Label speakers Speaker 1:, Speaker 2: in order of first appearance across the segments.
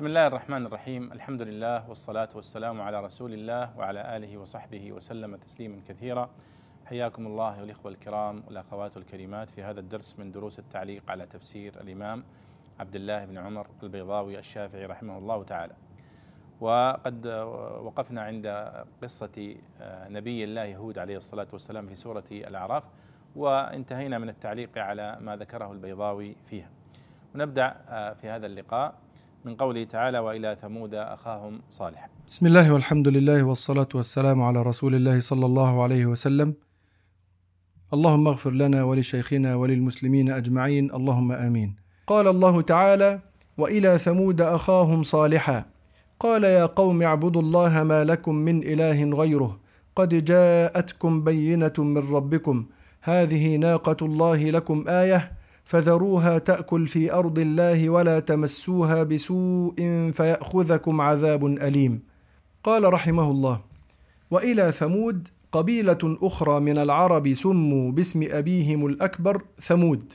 Speaker 1: بسم الله الرحمن الرحيم الحمد لله والصلاة والسلام على رسول الله وعلى آله وصحبه وسلم تسليما كثيرا حياكم الله والإخوة الكرام والأخوات الكريمات في هذا الدرس من دروس التعليق على تفسير الإمام عبد الله بن عمر البيضاوي الشافعي رحمه الله تعالى وقد وقفنا عند قصة نبي الله هود عليه الصلاة والسلام في سورة الأعراف وانتهينا من التعليق على ما ذكره البيضاوي فيها ونبدأ في هذا اللقاء من قوله تعالى وإلى ثمود أخاهم صالحا.
Speaker 2: بسم الله والحمد لله والصلاة والسلام على رسول الله صلى الله عليه وسلم. اللهم اغفر لنا ولشيخنا وللمسلمين أجمعين اللهم آمين. قال الله تعالى: وإلى ثمود أخاهم صالحا قال يا قوم اعبدوا الله ما لكم من إله غيره قد جاءتكم بينة من ربكم هذه ناقة الله لكم آية فذروها تأكل في أرض الله ولا تمسوها بسوء فيأخذكم عذاب أليم. قال رحمه الله وإلى ثمود قبيلة أخرى من العرب سموا باسم أبيهم الأكبر ثمود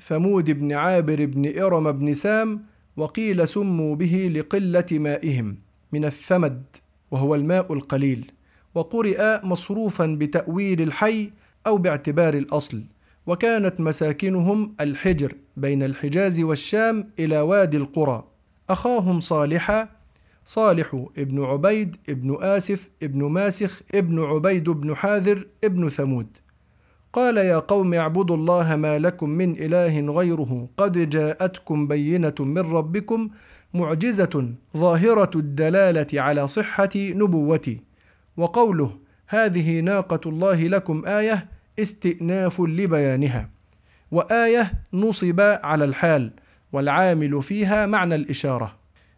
Speaker 2: ثمود بن عابر بن إرم بن سام وقيل سموا به لقلة مائهم من الثمد وهو الماء القليل وقرئ مصروفا بتأويل الحي أو باعتبار الأصل. وكانت مساكنهم الحجر بين الحجاز والشام إلى وادي القرى. أخاهم صالحا صالح ابن عبيد ابن آسف ابن ماسخ ابن عبيد بن حاذر ابن ثمود. قال يا قوم اعبدوا الله ما لكم من إله غيره قد جاءتكم بينة من ربكم معجزة ظاهرة الدلالة على صحة نبوتي. وقوله هذه ناقة الله لكم آية استئناف لبيانها. وآية نصب على الحال والعامل فيها معنى الإشارة.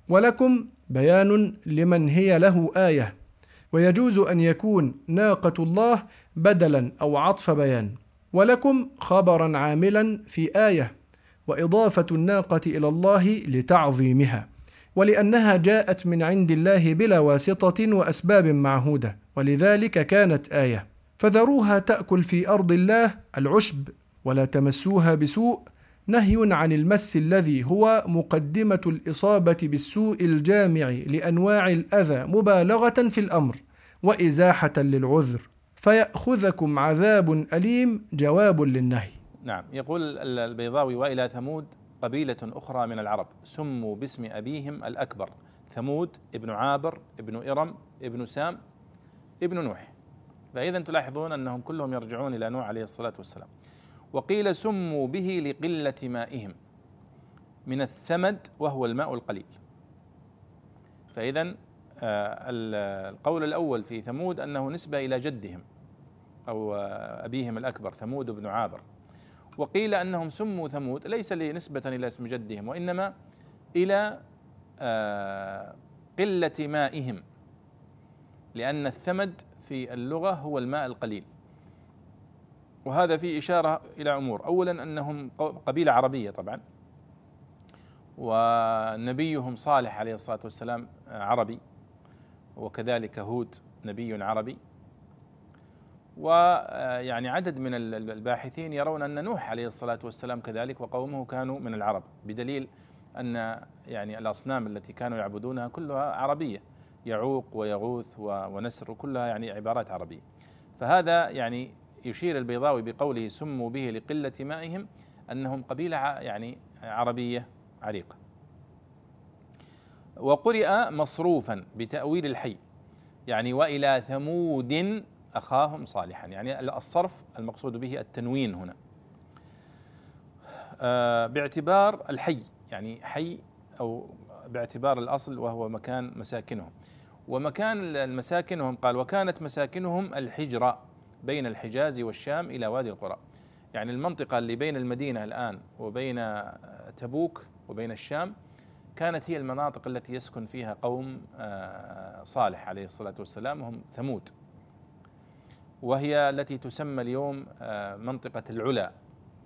Speaker 2: ولكم بيان لمن هي له آية. ويجوز أن يكون ناقة الله بدلا أو عطف بيان. ولكم خبرا عاملا في آية. وإضافة الناقة إلى الله لتعظيمها. ولأنها جاءت من عند الله بلا واسطة وأسباب معهودة. ولذلك كانت آية. فذروها تأكل في أرض الله العشب ولا تمسوها بسوء. نهي عن المس الذي هو مقدمة الإصابة بالسوء الجامع لأنواع الأذى مبالغة في الأمر وإزاحة للعذر. فيأخذكم عذاب أليم جواب للنهي.
Speaker 1: نعم يقول البيضاوي وإلى ثمود قبيلة أخرى من العرب. سموا باسم أبيهم الأكبر ثمود ابن عابر ابن إرم ابن سام ابن نوح. فإذا تلاحظون أنهم كلهم يرجعون إلى نوح عليه الصلاة والسلام. وقيل سموا به لقلة مائهم من الثمد وهو الماء القليل. فإذا القول الأول في ثمود أنه نسبة إلى جدهم أو أبيهم الأكبر ثمود بن عابر. وقيل أنهم سموا ثمود ليس لنسبة إلى اسم جدهم وإنما إلى قلة مائهم لأن الثمد في اللغة هو الماء القليل. وهذا فيه إشارة إلى أمور. أولا أنهم قبيلة عربية طبعا. ونبيهم صالح عليه الصلاة والسلام عربي. وكذلك هود نبي عربي. ويعني عدد من الباحثين يرون أن نوح عليه الصلاة والسلام كذلك وقومه كانوا من العرب. بدليل أن يعني الأصنام التي كانوا يعبدونها كلها عربية. يعوق ويغوث ونسر كلها يعني عبارات عربية. فهذا يعني يشير البيضاوي بقوله سموا به لقلة مائهم أنهم قبيلة يعني عربية عريقة. وقرئ مصروفا بتأويل الحي يعني وإلى ثمود أخاهم صالحا. يعني الصرف المقصود به التنوين هنا. باعتبار الحي يعني حي أو باعتبار الأصل وهو مكان مساكنهم. ومكان المساكنهم قال وكانت مساكنهم الحجرة بين الحجاز والشام إلى وادي القرى. يعني المنطقة اللي بين المدينة الآن وبين تبوك وبين الشام كانت هي المناطق التي يسكن فيها قوم صالح عليه الصلاة والسلام وهم ثمود. وهي التي تسمى اليوم منطقة العلا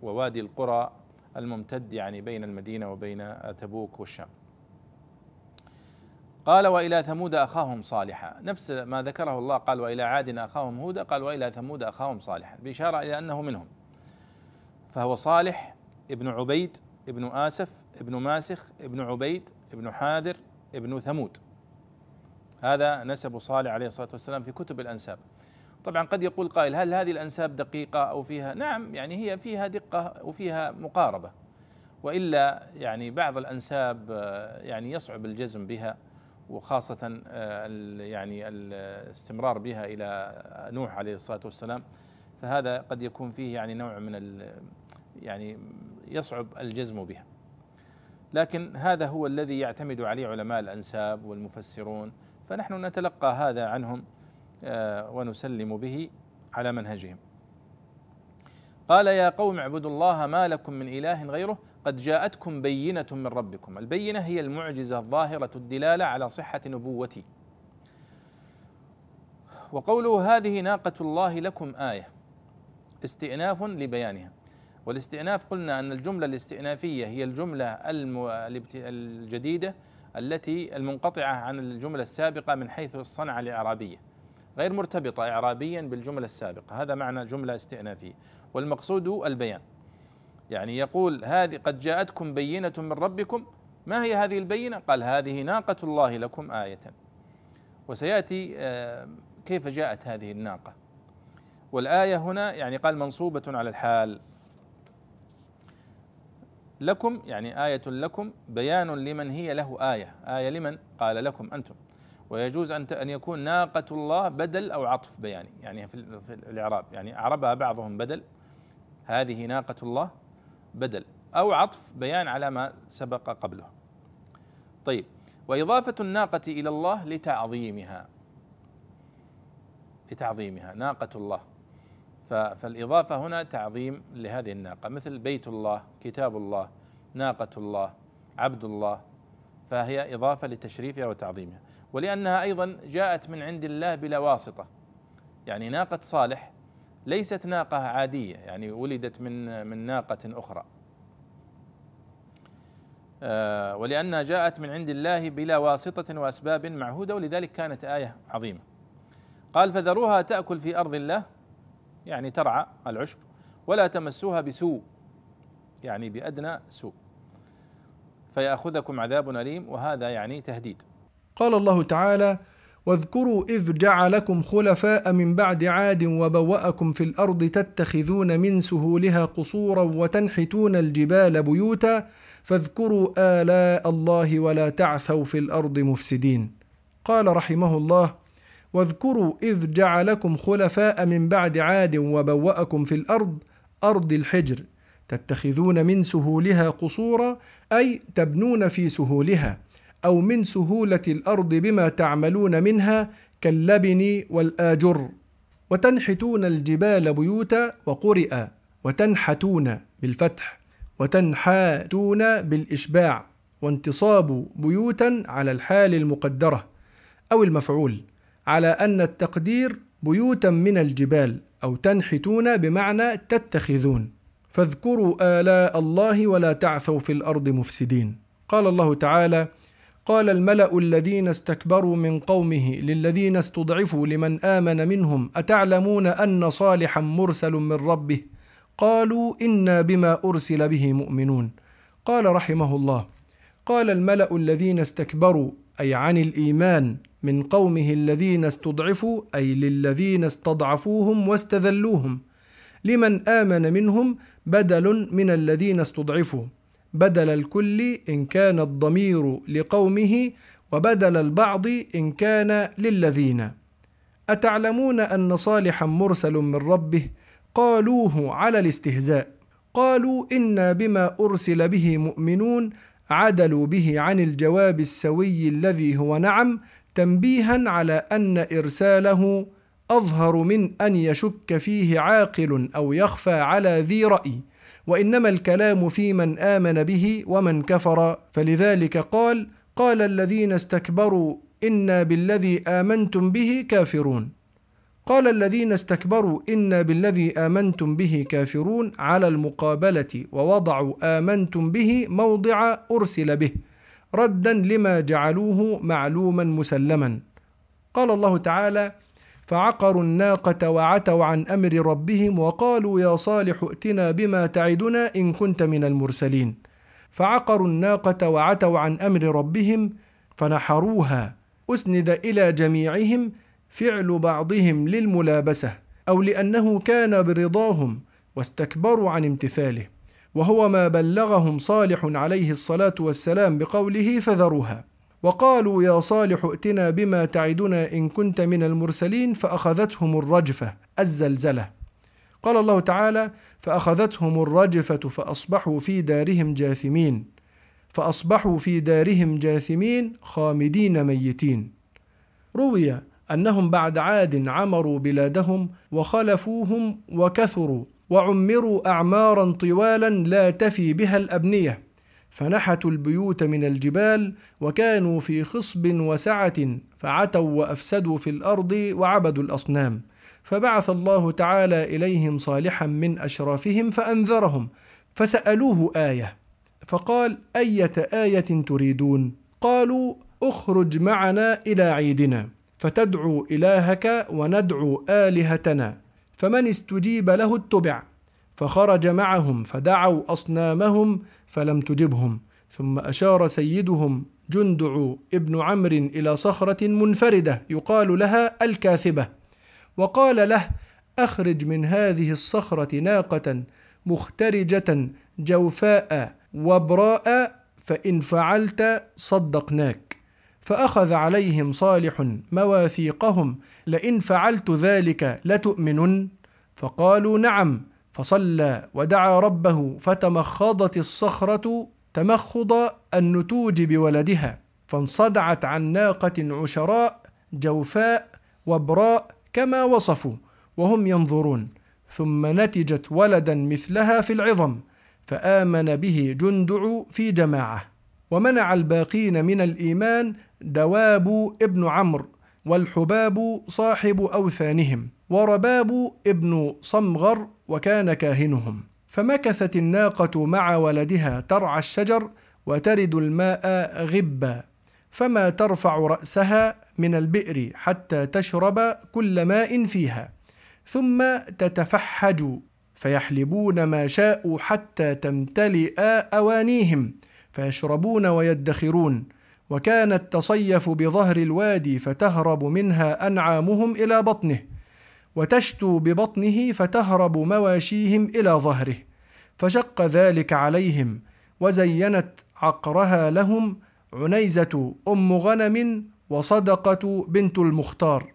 Speaker 1: ووادي القرى الممتد يعني بين المدينة وبين تبوك والشام. قال وإلى ثمود أخاهم صالحا. نفس ما ذكره الله قال وإلى عاد أخاهم هودا قال وإلى ثمود أخاهم صالحا. بإشارة إلى أنه منهم. فهو صالح ابن عبيد ابن آسف ابن ماسخ ابن عبيد ابن حاذر ابن ثمود. هذا نسب صالح عليه الصلاة والسلام في كتب الأنساب. طبعا قد يقول قائل هل هذه الأنساب دقيقة أو فيها؟ نعم يعني هي فيها دقة وفيها مقاربة. وإلا يعني بعض الأنساب آه، يعني يصعب الجزم بها. وخاصة آه، يعني الاستمرار بها إلى نوح عليه الصلاة والسلام. فهذا قد يكون فيه يعني نوع من يعني يصعب الجزم بها. لكن هذا هو الذي يعتمد عليه علماء الأنساب والمفسرون. فنحن نتلقى هذا عنهم آه، ونسلم به على منهجهم. قال يا قوم اعبدوا الله ما لكم من إله غيره قد جاءتكم بينة من ربكم. البينة هي المعجزة الظاهرة الدلالة على صحة نبوتي. وقوله هذه ناقة الله لكم آية استئناف لبيانها. والاستئناف قلنا أن الجملة الاستئنافية هي الجملة الجديدة التي المنقطعة عن الجملة السابقة من حيث الصنعة الإعرابية. غير مرتبطة إعرابيا بالجملة السابقة. هذا معنى جملة استئنافية. والمقصود البيان. يعني يقول هذه قد جاءتكم بينة من ربكم. ما هي هذه البينة؟ قال هذه ناقة الله لكم آية. وسيأتي آه، كيف جاءت هذه الناقة؟ والآية هنا يعني قال منصوبة على الحال. لكم يعني آية لكم بيان لمن هي له آية. آية لمن؟ قال لكم أنتم. ويجوز أن أن يكون ناقة الله بدل أو عطف بياني. يعني في الإعراب. يعني أعربها بعضهم بدل. هذه ناقة الله بدل أو عطف بيان على ما سبق قبله. طيب. وإضافة الناقة إلى الله لتعظيمها. لتعظيمها. ناقة الله. فالإضافة هنا تعظيم لهذه الناقة. مثل بيت الله كتاب الله ناقة الله عبد الله. فهي إضافة لتشريفها وتعظيمها. ولأنها أيضا جاءت من عند الله بلا واسطة. يعني ناقة صالح ليست ناقة عادية يعني ولدت من من ناقة أخرى. آه، ولأنها جاءت من عند الله بلا واسطة وأسباب معهودة ولذلك كانت آية عظيمة. قال فذروها تأكل في أرض الله. يعني ترعى العشب. ولا تمسوها بسوء. يعني بأدنى سوء. فيأخذكم عذاب أليم. وهذا يعني تهديد.
Speaker 2: قال الله تعالى واذكروا إذ جعلكم خلفاء من بعد عاد وبوأكم في الأرض تتخذون من سهولها قصورا وتنحتون الجبال بيوتا فاذكروا آلاء الله ولا تعثوا في الأرض مفسدين. قال رحمه الله واذكروا إذ جعلكم خلفاء من بعد عاد وبوأكم في الأرض أرض الحجر تتخذون من سهولها قصورا أي تبنون في سهولها. أو من سهولة الأرض بما تعملون منها كاللبن والآجر. وتنحتون الجبال بيوتا وقرئ وتنحتون بالفتح وتنحاتون بالإشباع وانتصاب بيوتا على الحال المقدرة أو المفعول على أن التقدير بيوتا من الجبال أو تنحتون بمعنى تتخذون. فاذكروا آلاء الله ولا تعثوا في الأرض مفسدين. قال الله تعالى قال الملأ الذين استكبروا من قومه للذين استضعفوا لمن آمن منهم أتعلمون أن صالحا مرسل من ربه؟ قالوا إنا بما أرسل به مؤمنون. قال رحمه الله قال الملأ الذين استكبروا أي عن الإيمان من قومه الذين استضعفوا أي للذين استضعفوهم واستذلوهم. لمن آمن منهم بدل من الذين استضعفوا. بدل الكل إن كان الضمير لقومه وبدل البعض إن كان للذين. أتعلمون أن صالحا مرسل من ربه؟ قالوه على الاستهزاء. قالوا إنا بما أرسل به مؤمنون عدلوا به عن الجواب السوي الذي هو نعم تنبيها على أن إرساله أظهر من أن يشك فيه عاقل أو يخفى على ذي رأي. وإنما الكلام في من آمن به ومن كفر. فلذلك قال قال الذين استكبروا أنا بالذي آمنتم به كافرون. قال الذين استكبروا أنا بالذي آمنتم به كافرون على المقابلة ووضعوا آمنتم به موضع أرسل به ردا لما جعلوه معلوما مسلما. قال الله تعالى فعقروا الناقة وعتوا عن أمر ربهم وقالوا يا صالح ائتنا بما تعدنا إن كنت من المرسلين. فعقروا الناقة وعتوا عن أمر ربهم فنحروها أسند إلى جميعهم فعل بعضهم للملابسة أو لأنه كان برضاهم واستكبروا عن امتثاله وهو ما بلغهم صالح عليه الصلاة والسلام بقوله فذروها. وقالوا يا صالح ائتنا بما تعدنا إن كنت من المرسلين فأخذتهم الرجفة الزلزلة. قال الله تعالى فأخذتهم الرجفة فأصبحوا في دارهم جاثمين. فأصبحوا في دارهم جاثمين خامدين ميتين. روي أنهم بعد عاد عمروا بلادهم وخلفوهم وكثروا وعمروا أعمارا طوالا لا تفي بها الأبنية. فنحتوا البيوت من الجبال وكانوا في خصب وسعة فعتوا وأفسدوا في الأرض وعبدوا الأصنام. فبعث الله تعالى إليهم صالحا من أشرافهم فأنذرهم فسألوه آية فقال أية آية تريدون؟ قالوا اخرج معنا إلى عيدنا فتدعو إلهك وندعو آلهتنا فمن استجيب له اتبع. فخرج معهم فدعوا أصنامهم فلم تجبهم. ثم أشار سيدهم جندع ابن عمرو إلى صخرة منفردة يقال لها الكاثبة وقال له أخرج من هذه الصخرة ناقة مخترجة جوفاء وبراء فإن فعلت صدقناك. فأخذ عليهم صالح مواثيقهم لئن فعلت ذلك لتؤمنن. فقالوا نعم. فصلى ودعا ربه فتمخضت الصخرة تمخض النتوج بولدها فانصدعت عن ناقة عشراء جوفاء وبراء كما وصفوا وهم ينظرون. ثم نتجت ولدا مثلها في العظم فآمن به جندع في جماعة. ومنع الباقين من الإيمان دواب ابن عمرو. والحباب صاحب أوثانهم ورباب ابن صمغر وكان كاهنهم. فمكثت الناقة مع ولدها ترعى الشجر وترد الماء غبا فما ترفع رأسها من البئر حتى تشرب كل ماء فيها. ثم تتفحج فيحلبون ما شاءوا حتى تمتلئ أوانيهم فيشربون ويدخرون. وكانت تصيف بظهر الوادي فتهرب منها أنعامهم إلى بطنه وتشتو ببطنه فتهرب مواشيهم إلى ظهره فشق ذلك عليهم وزينت عقرها لهم عنيزة أم غنم وصدقة بنت المختار.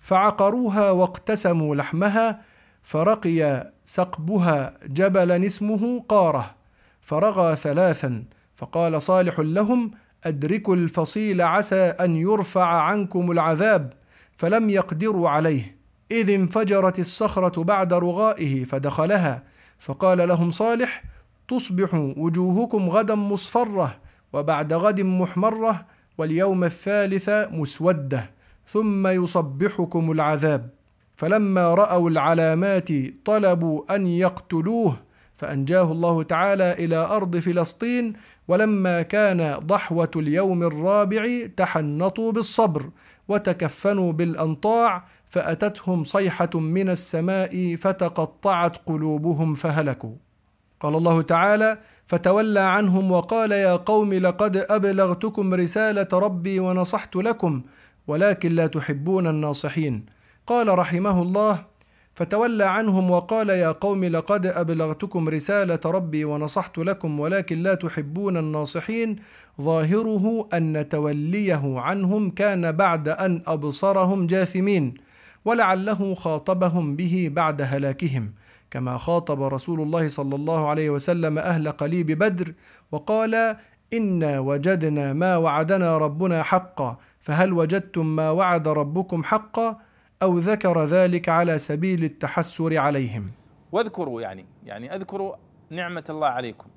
Speaker 2: فعقروها واقتسموا لحمها فرقي سقبها جبلا اسمه قارة فرغى ثلاثا فقال صالح لهم ادركوا الفصيل عسى أن يرفع عنكم العذاب فلم يقدروا عليه. إذ انفجرت الصخرة بعد رغائه فدخلها فقال لهم صالح تصبح وجوهكم غدا مصفرة وبعد غد محمرة واليوم الثالث مسودة ثم يصبحكم العذاب. فلما رأوا العلامات طلبوا أن يقتلوه فأنجاه الله تعالى إلى أرض فلسطين ولما كان ضحوة اليوم الرابع تحنطوا بالصبر وتكفنوا بالأنطاع فأتتهم صيحة من السماء فتقطعت قلوبهم فهلكوا. قال الله تعالى فتولى عنهم وقال يا قوم لقد أبلغتكم رسالة ربي ونصحت لكم ولكن لا تحبون الناصحين قال رحمه الله فتولى عنهم وقال يا قوم لقد أبلغتكم رسالة ربي ونصحت لكم ولكن لا تحبون الناصحين. ظاهره أن توليه عنهم كان بعد أن أبصرهم جاثمين ولعله خاطبهم به بعد هلاكهم. كما خاطب رسول الله صلى الله عليه وسلم أهل قليب بدر وقال إنا وجدنا ما وعدنا ربنا حقا فهل وجدتم ما وعد ربكم حقا؟ أو ذكر ذلك على سبيل التحسر عليهم.
Speaker 1: واذكروا يعني يعني أذكروا نعمة الله عليكم.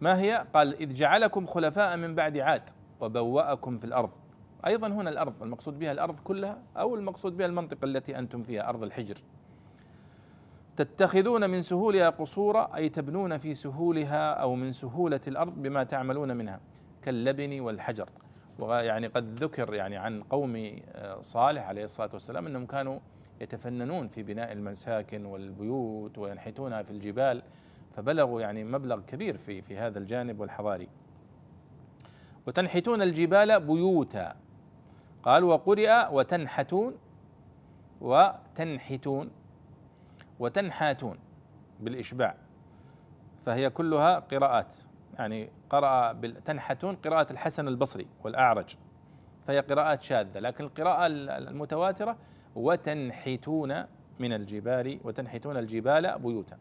Speaker 1: ما هي؟ قال إذ جعلكم خلفاء من بعد عاد وبوأكم في الأرض. أيضا هنا الأرض المقصود بها الأرض كلها أو المقصود بها المنطقة التي أنتم فيها أرض الحجر. تتخذون من سهولها قصورا أي تبنون في سهولها أو من سهولة الأرض بما تعملون منها كاللبن والحجر. ويعني قد ذكر يعني عن قوم آه، صالح عليه الصلاة والسلام إنهم كانوا يتفننون في بناء المساكن والبيوت وينحتونها في الجبال فبلغوا يعني مبلغ كبير في في هذا الجانب والحضاري. وتنحتون الجبال بيوتا قال وقرئ وتنحتون وتنحتون وتنحاتون بالإشباع فهي كلها قراءات يعني قرأ تنحتون قراءة الحسن البصري والأعرج فهي قراءات شاذة لكن القراءة المتواترة وتنحتون من الجبال وتنحتون الجبال بيوتا.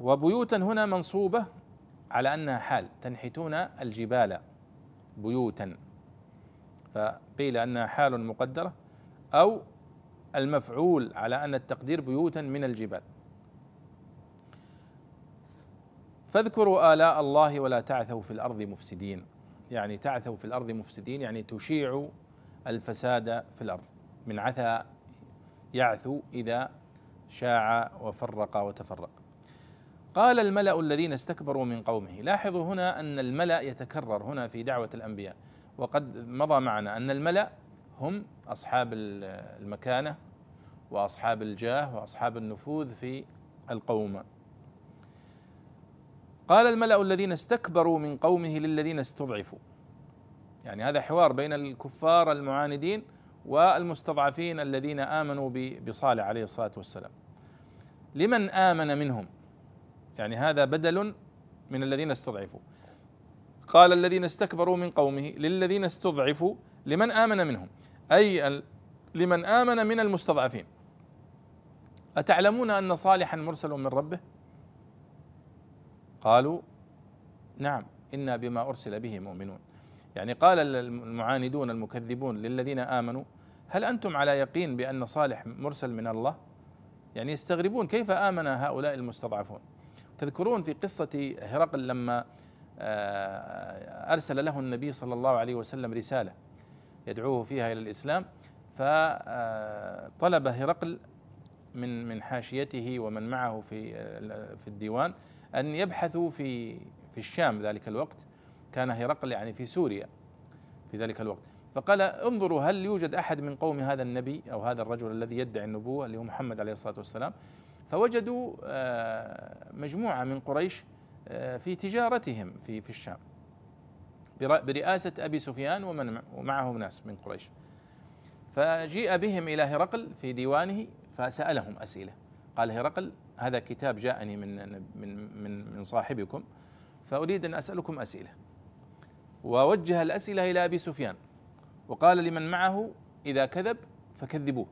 Speaker 1: وبيوتا هنا منصوبة على أنها حال تنحتون الجبال بيوتا. فقيل أنها حال مقدرة أو المفعول على أن التقدير بيوتا من الجبال. فاذكروا آلاء الله ولا تعثوا في الأرض مفسدين. يعني تعثوا في الأرض مفسدين يعني تشيعوا الفساد في الأرض. من عثى يعثو إذا شاع وفرق وتفرق. قال الملأ الذين استكبروا من قومه لاحظوا هنا أن الملأ يتكرر هنا في دعوة الأنبياء. وقد مضى معنا أن الملأ هم أصحاب المكانة وأصحاب الجاه وأصحاب النفوذ في القوم. قال الملأ الذين استكبروا من قومه للذين استضعفوا. يعني هذا حوار بين الكفار المعاندين والمستضعفين الذين آمنوا بصالح عليه الصلاة والسلام. لمن آمن منهم؟ يعني هذا بدل من الذين استضعفوا. قال الذين استكبروا من قومه للذين استضعفوا. لمن آمن منهم؟ أي لمن آمن من المستضعفين. أتعلمون أن صالحا مرسل من ربه؟ قالوا نعم إنا بما أرسل به مؤمنون. يعني قال المعاندون المكذبون للذين آمنوا هل أنتم على يقين بأن صالح مرسل من الله؟ يعني يستغربون كيف آمن هؤلاء المستضعفون. تذكرون في قصة هرقل لما آه، أرسل له النبي صلى الله عليه وسلم رسالة يدعوه فيها إلى الإسلام فطلب هرقل من من حاشيته ومن معه في آه، في الديوان أن يبحثوا في في الشام ذلك الوقت كان هرقل يعني في سوريا في ذلك الوقت. فقال انظروا هل يوجد أحد من قوم هذا النبي أو هذا الرجل الذي يدعي النبوة اللي هو محمد عليه الصلاة والسلام؟ فوجدوا آه، مجموعة من قريش آه، في تجارتهم في في الشام برئاسة أبي سفيان ومن ومعه ناس من قريش. فجيء بهم إلى هرقل في ديوانه فسألهم أسئلة. قال هرقل هذا كتاب جاءني من من من من صاحبكم فأريد أن أسألكم أسئلة. ووجه الأسئلة إلى أبي سفيان. وقال لمن معه إذا كذب فكذبوه.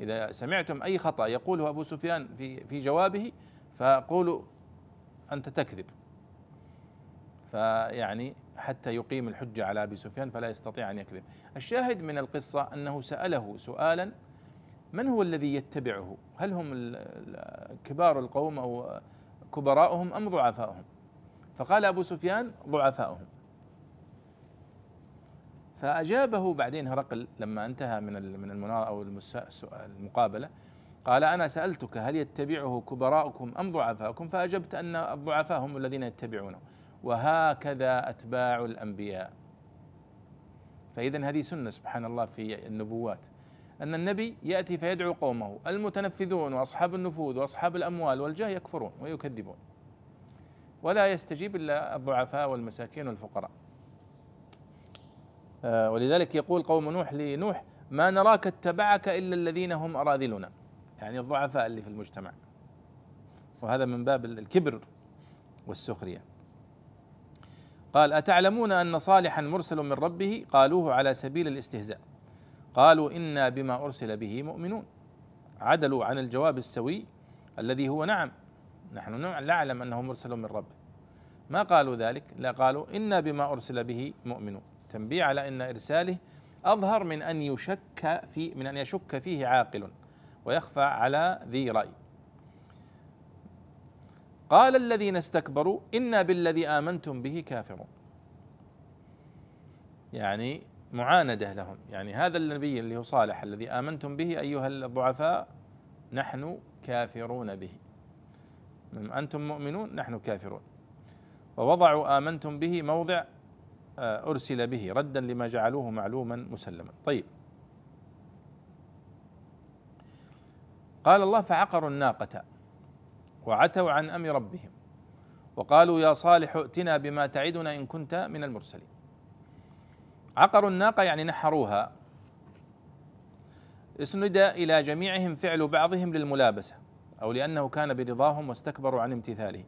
Speaker 1: إذا سمعتم أي خطأ يقوله أبو سفيان في في جوابه فقولوا أنت تكذب. فيعني حتى يقيم الحجة على أبي سفيان فلا يستطيع أن يكذب. الشاهد من القصة أنه سأله سؤالا من هو الذي يتبعه؟ هل هم كبار القوم أو كبراؤهم أم ضعفاؤهم؟ فقال أبو سفيان ضعفاؤهم. فأجابه بعدين هرقل لما انتهى من من أو المقابلة قال أنا سألتك هل يتبعه كبراؤكم أم ضعفاؤكم؟ فأجبت أن الضعفاء هم الذين يتبعونه. وهكذا أتباع الأنبياء. فإذا هذه سنة سبحان الله في النبوات. أن النبي يأتي فيدعو قومه المتنفذون وأصحاب النفوذ وأصحاب الأموال والجاه يكفرون ويكذبون. ولا يستجيب إلا الضعفاء والمساكين والفقراء. آه، ولذلك يقول قوم نوح لنوح ما نراك اتبعك إلا الذين هم أراذلنا. يعني الضعفاء اللي في المجتمع. وهذا من باب الكبر والسخرية. قال أتعلمون أن صالحا مرسل من ربه؟ قالوه على سبيل الاستهزاء. قالوا إنا بما أرسل به مؤمنون. عدلوا عن الجواب السوي الذي هو نعم. نحن نعلم أنه مرسل من ربه ما قالوا ذلك؟ لا قالوا إنا بما أرسل به مؤمنون. تنبيه على أن إرساله أظهر من أن يشك في من أن يشك فيه عاقل ويخفى على ذي رأي. قال الذين استكبروا إنا بالذي آمنتم به كافرون. يعني معاندة لهم. يعني هذا النبي اللي هو صالح الذي آمنتم به أيها الضعفاء نحن كافرون به. أنتم مؤمنون نحن كافرون. ووضعوا آمنتم به موضع آه، أرسل به ردا لما جعلوه معلوما مسلما. طيب. قال الله فعقروا الناقة وعتوا عن أمر ربهم وقالوا يا صالح ائتنا بما تعدنا إن كنت من المرسلين. عقروا الناقة يعني نحروها. اسند إلى جميعهم فعل بعضهم للملابسة أو لأنه كان برضاهم واستكبروا عن امتثاله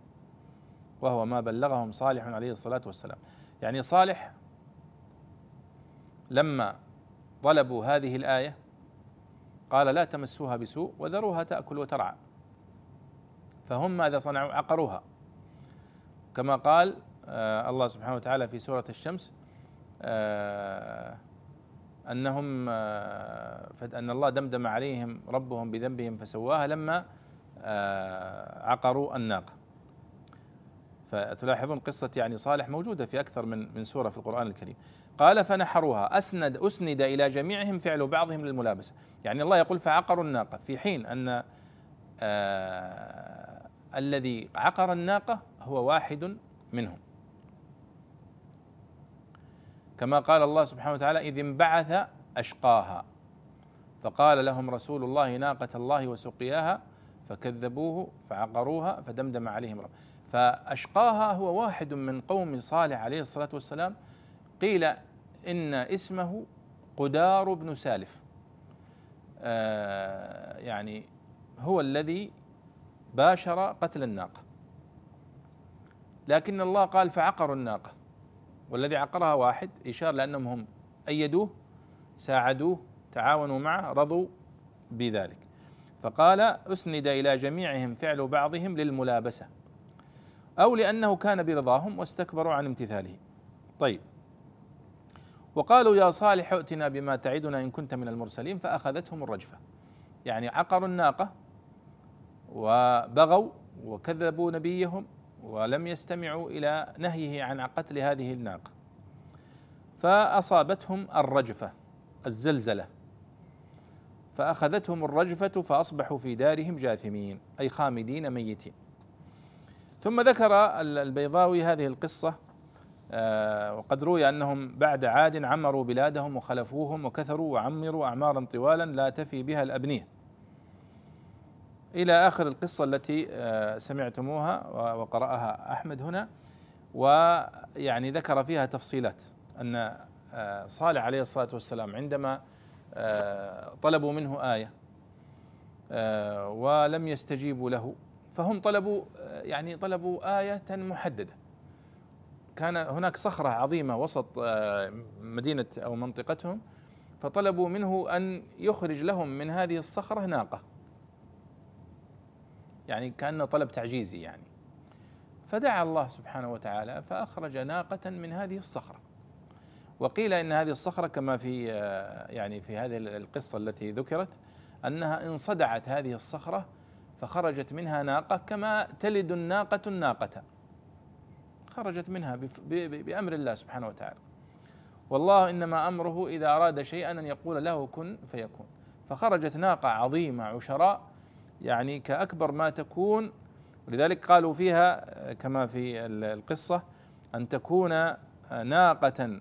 Speaker 1: وهو ما بلغهم صالح عليه الصلاة والسلام. يعني صالح لما طلبوا هذه الآية قال لا تمسوها بسوء وذروها تأكل وترعى. فهم ماذا صنعوا؟ عقروها. كما قال آه الله سبحانه وتعالى في سورة الشمس آه أنهم آه أن الله دمدم عليهم ربهم بذنبهم فسواها لما آه عقروا الناقه فتلاحظون قصة يعني صالح موجودة في أكثر من من سورة في القرآن الكريم. قال فنحروها أسند أسند إلى جميعهم فعل بعضهم للملابسة. يعني الله يقول فعقروا الناقة في حين أن آه الذي عقر الناقة هو واحد منهم. كما قال الله سبحانه وتعالى إذ انبعث أشقاها. فقال لهم رسول الله ناقة الله وسقياها فكذبوه فعقروها فدمدم عليهم رب. فأشقاها هو واحد من قوم صالح عليه الصلاة والسلام. قيل إن اسمه قدار بن سالف. آه يعني هو الذي باشر قتل الناقة. لكن الله قال فعقروا الناقة. والذي عقرها واحد إشارة لأنهم هم أيدوه ساعدوه تعاونوا معه رضوا بذلك. فقال أسند إلى جميعهم فعل بعضهم للملابسة أو لأنه كان برضاهم واستكبروا عن امتثاله. طيب. وقالوا يا صالح ائتنا بما تعدنا إن كنت من المرسلين. فأخذتهم الرجفة. يعني عقروا الناقة وبغوا وكذبوا نبيهم. ولم يستمعوا إلى نهيه عن قتل هذه الناقه فأصابتهم الرجفة الزلزلة. فأخذتهم الرجفة فأصبحوا في دارهم جاثمين أي خامدين ميتين. ثم ذكر البيضاوي هذه القصة آه، وقد روي أنهم بعد عاد عمروا بلادهم وخلفوهم وكثروا وعمروا اعمارا طوالا لا تفي بها الأبنية. إلى آخر القصة التي آه، سمعتموها وقرأها أحمد هنا ويعني ذكر فيها تفصيلات. أن آه، صالح عليه الصلاة والسلام عندما آه، طلبوا منه آية ولم يستجيبوا له فهم طلبوا يعني طلبوا آية محددة. كان هناك صخرة عظيمة وسط مدينة أو منطقتهم فطلبوا منه أن يخرج لهم من هذه الصخرة ناقة. يعني كأنه طلب تعجيزي يعني. فدعا الله سبحانه وتعالى فأخرج ناقة من هذه الصخرة. وقيل إن هذه الصخرة كما في يعني في هذه القصة التي ذكرت أنها انصدعت هذه الصخرة فخرجت منها ناقة كما تلد الناقة الناقة. خرجت منها بأمر الله سبحانه وتعالى. والله إنما أمره إذا أراد شيئا أن يقول له كن فيكون. فخرجت ناقة عظيمة عشراء يعني كأكبر ما تكون لذلك قالوا فيها كما في القصة أن تكون ناقة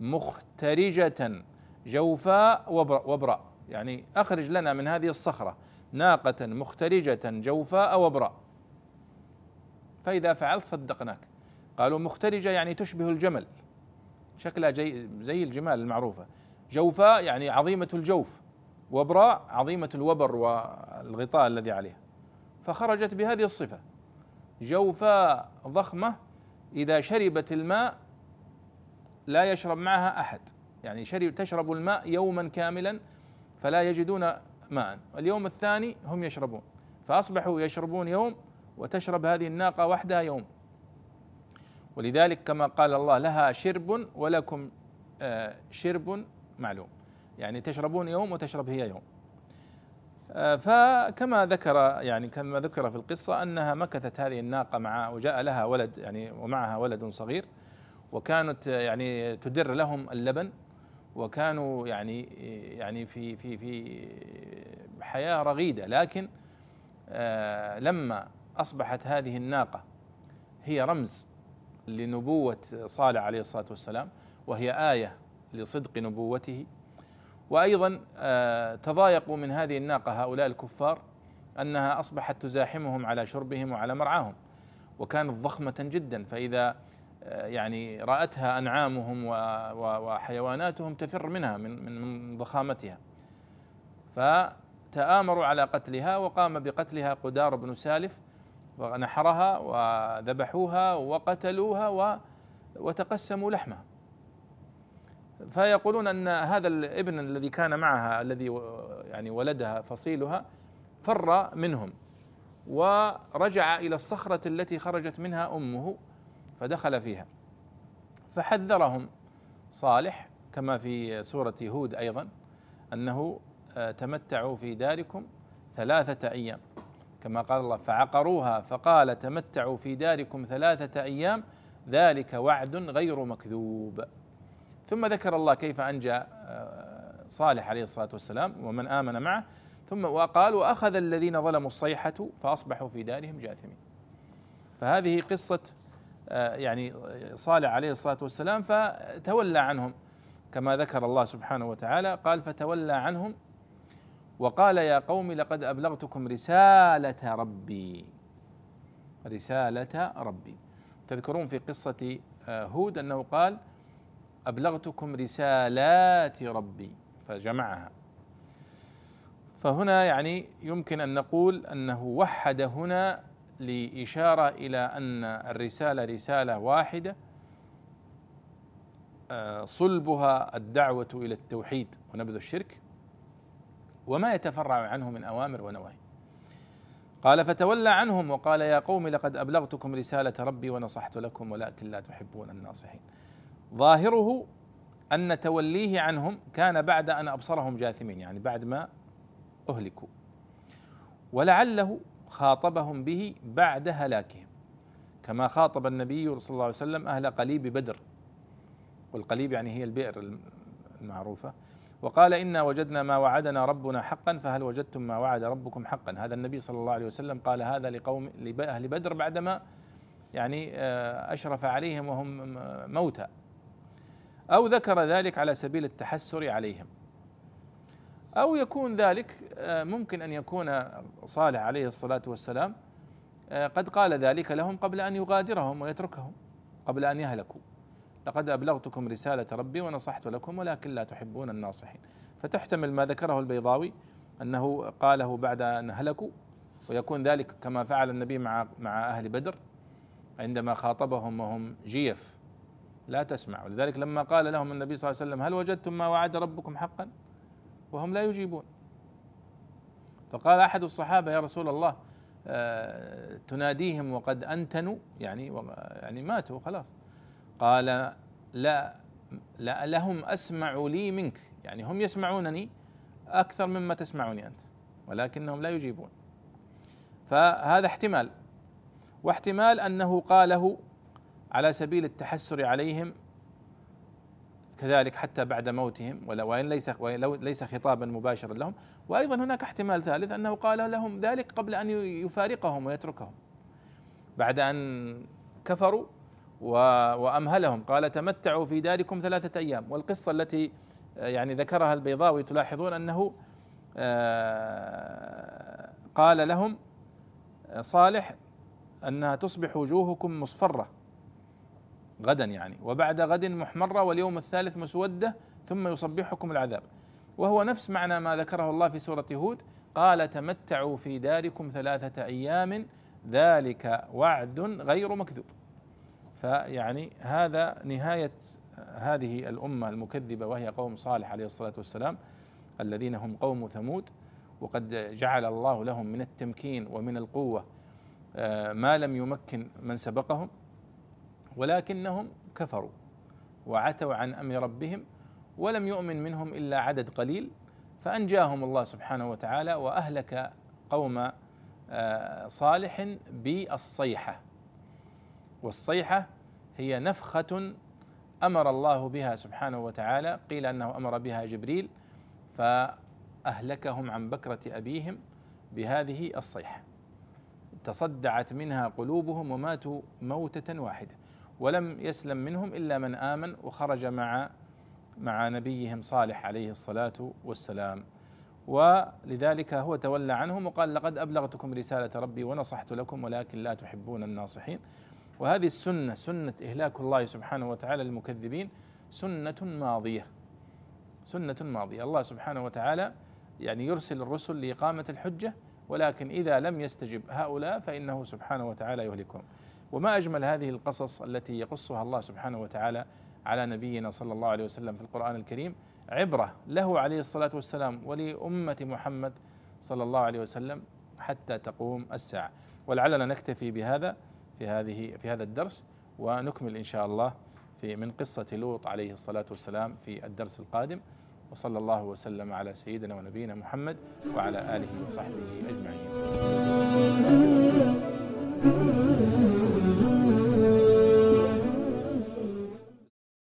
Speaker 1: مخترجة جوفاء وبراء. يعني أخرج لنا من هذه الصخرة. ناقة مخترجة جوفاء وبراء. فإذا فعلت صدقناك. قالوا مخترجة يعني تشبه الجمل. شكلها زي الجمال المعروفة. جوفاء يعني عظيمة الجوف. وبراء عظيمة الوبر والغطاء الذي عليها فخرجت بهذه الصفة. جوفاء ضخمة إذا شربت الماء لا يشرب معها أحد. يعني شرب تشرب الماء يوما كاملا فلا يجدون ماء اليوم الثاني هم يشربون. فأصبحوا يشربون يوم وتشرب هذه الناقة وحدها يوم. ولذلك كما قال الله لها شرب ولكم آه، شرب معلوم. يعني تشربون يوم وتشرب هي يوم. آه، فكما ذكر يعني كما ذكر في القصة أنها مكثت هذه الناقة مع وجاء لها ولد يعني ومعها ولد صغير وكانت يعني تدر لهم اللبن وكانوا يعني يعني في في في حياة رغيدة. لكن آه، لما أصبحت هذه الناقة هي رمز لنبوة صالح عليه الصلاة والسلام وهي آية لصدق نبوته وأيضا آه، تضايقوا من هذه الناقة هؤلاء الكفار أنها أصبحت تزاحمهم على شربهم وعلى مرعاهم وكانت ضخمة جدا. فإذا آه، يعني رأتها أنعامهم وحيواناتهم تفر منها من من ضخامتها. فتآمروا على قتلها وقام بقتلها قدار بن سالف ونحرها وذبحوها وقتلوها وتقسموا لحمها. فيقولون أن هذا الابن الذي كان معها الذي يعني ولدها فصيلها فر منهم ورجع إلى الصخرة التي خرجت منها أمه فدخل فيها. فحذرهم صالح كما في سورة هود أيضا أنه آه، تمتعوا في داركم ثلاثة أيام. كما قال الله فعقروها فقال تمتعوا في داركم ثلاثة أيام ذلك وعد غير مكذوب. ثم ذكر الله كيف أنجى آه، صالح عليه الصلاة والسلام ومن آمن معه. ثم وقال وأخذ الذين ظلموا الصيحة فأصبحوا في دارهم جاثمين. فهذه قصة آه، يعني صالح عليه الصلاة والسلام فتولى عنهم. كما ذكر الله سبحانه وتعالى قال فتولى عنهم وقال يا قوم لقد أبلغتكم رسالة ربي. رسالة ربي. تذكرون في قصة آه، هود أنه قال أبلغتكم رسالات ربي. فجمعها. فهنا يعني يمكن أن نقول أنه وحد هنا لإشارة إلى أن الرسالة رسالة واحدة آه، صلبها الدعوة إلى التوحيد ونبذ الشرك وما يتفرع عنه من أوامر ونواهي. قال فتولى عنهم وقال يا قوم لقد أبلغتكم رسالة ربي ونصحت لكم ولكن لا تحبون الناصحين. ظاهره أن توليه عنهم كان بعد أن أبصرهم جاثمين يعني بعد ما أهلكوا. ولعله خاطبهم به بعد هلاكهم. كما خاطب النبي صلى الله عليه وسلم أهل قليب بدر. والقليب يعني هي البئر المعروفة. وقال إنا وجدنا ما وعدنا ربنا حقا فهل وجدتم ما وعد ربكم حقا؟ هذا النبي صلى الله عليه وسلم قال هذا لقوم لاهل بدر بعدما يعني آه، أشرف عليهم وهم موتى. أو ذكر ذلك على سبيل التحسر عليهم. أو يكون ذلك آه، ممكن أن يكون صالح عليه الصلاة والسلام آه، قد قال ذلك لهم قبل أن يغادرهم ويتركهم قبل أن يهلكوا. لقد أبلغتكم رسالة ربي ونصحت لكم ولكن لا تحبون الناصحين. فتحتمل ما ذكره البيضاوي أنه قاله بعد أن هلكوا ويكون ذلك كما فعل النبي مع مع أهل بدر عندما خاطبهم وهم جيف. لا تسمع. ولذلك لما قال لهم النبي صلى الله عليه وسلم هل وجدتم ما وعد ربكم حقا؟ وهم لا يجيبون. فقال أحد الصحابة يا رسول الله آه، تناديهم وقد أنتنوا يعني يعني ماتوا خلاص. قال لا لا لهم أسمع لي منك. يعني هم يسمعونني أكثر مما تسمعني أنت ولكنهم لا يجيبون. فهذا احتمال. واحتمال أنه قاله على سبيل التحسر عليهم كذلك حتى بعد موتهم وإن ليس ليس خطابا مباشرا لهم. وأيضا هناك احتمال ثالث أنه قال لهم ذلك قبل أن يفارقهم ويتركهم. بعد أن كفروا وأمهلهم قال تمتعوا في داركم ثلاثة أيام. والقصة التي يعني ذكرها البيضاوي تلاحظون أنه آه، قال لهم صالح أنها تصبح وجوهكم مصفرة. غدا يعني. وبعد غد محمرة واليوم الثالث مسودة ثم يصبحكم العذاب. وهو نفس معنى ما ذكره الله في سورة هود. قال تمتعوا في داركم ثلاثة أيام ذلك وعد غير مكذوب. فيعني هذا نهاية هذه الأمة المكذبة وهي قوم صالح عليه الصلاة والسلام الذين هم قوم ثمود. وقد جعل الله لهم من التمكين ومن القوة آه، ما لم يمكن من سبقهم. ولكنهم كفروا وعتوا عن أمر ربهم ولم يؤمن منهم إلا عدد قليل فأنجاهم الله سبحانه وتعالى وأهلك قوم آه، صالح بالصيحة. والصيحة هي نفخة أمر الله بها سبحانه وتعالى قيل أنه أمر بها جبريل فأهلكهم عن بكرة أبيهم بهذه الصيحة. تصدعت منها قلوبهم وماتوا موتة واحدة. ولم يسلم منهم إلا من آمن وخرج مع مع نبيهم صالح عليه الصلاة والسلام. ولذلك هو تولى عنهم وقال لقد أبلغتكم رسالة ربي ونصحت لكم ولكن لا تحبون الناصحين. وهذه السنة سنة إهلاك الله سبحانه وتعالى للمكذبين سنة ماضية. سنة ماضية. الله سبحانه وتعالى يعني يرسل الرسل لإقامة الحجة ولكن إذا لم يستجب هؤلاء فإنه سبحانه وتعالى يهلكهم. وما أجمل هذه القصص التي يقصها الله سبحانه وتعالى على نبينا صلى الله عليه وسلم في القرآن الكريم عبرة له عليه الصلاة والسلام ولأمة محمد صلى الله عليه وسلم حتى تقوم الساعة. ولعلنا نكتفي بهذا في هذه في هذا الدرس ونكمل إن شاء الله في من قصة لوط عليه الصلاة والسلام في الدرس القادم. وصلى الله وسلم على سيدنا ونبينا محمد وعلى آله وصحبه أجمعين.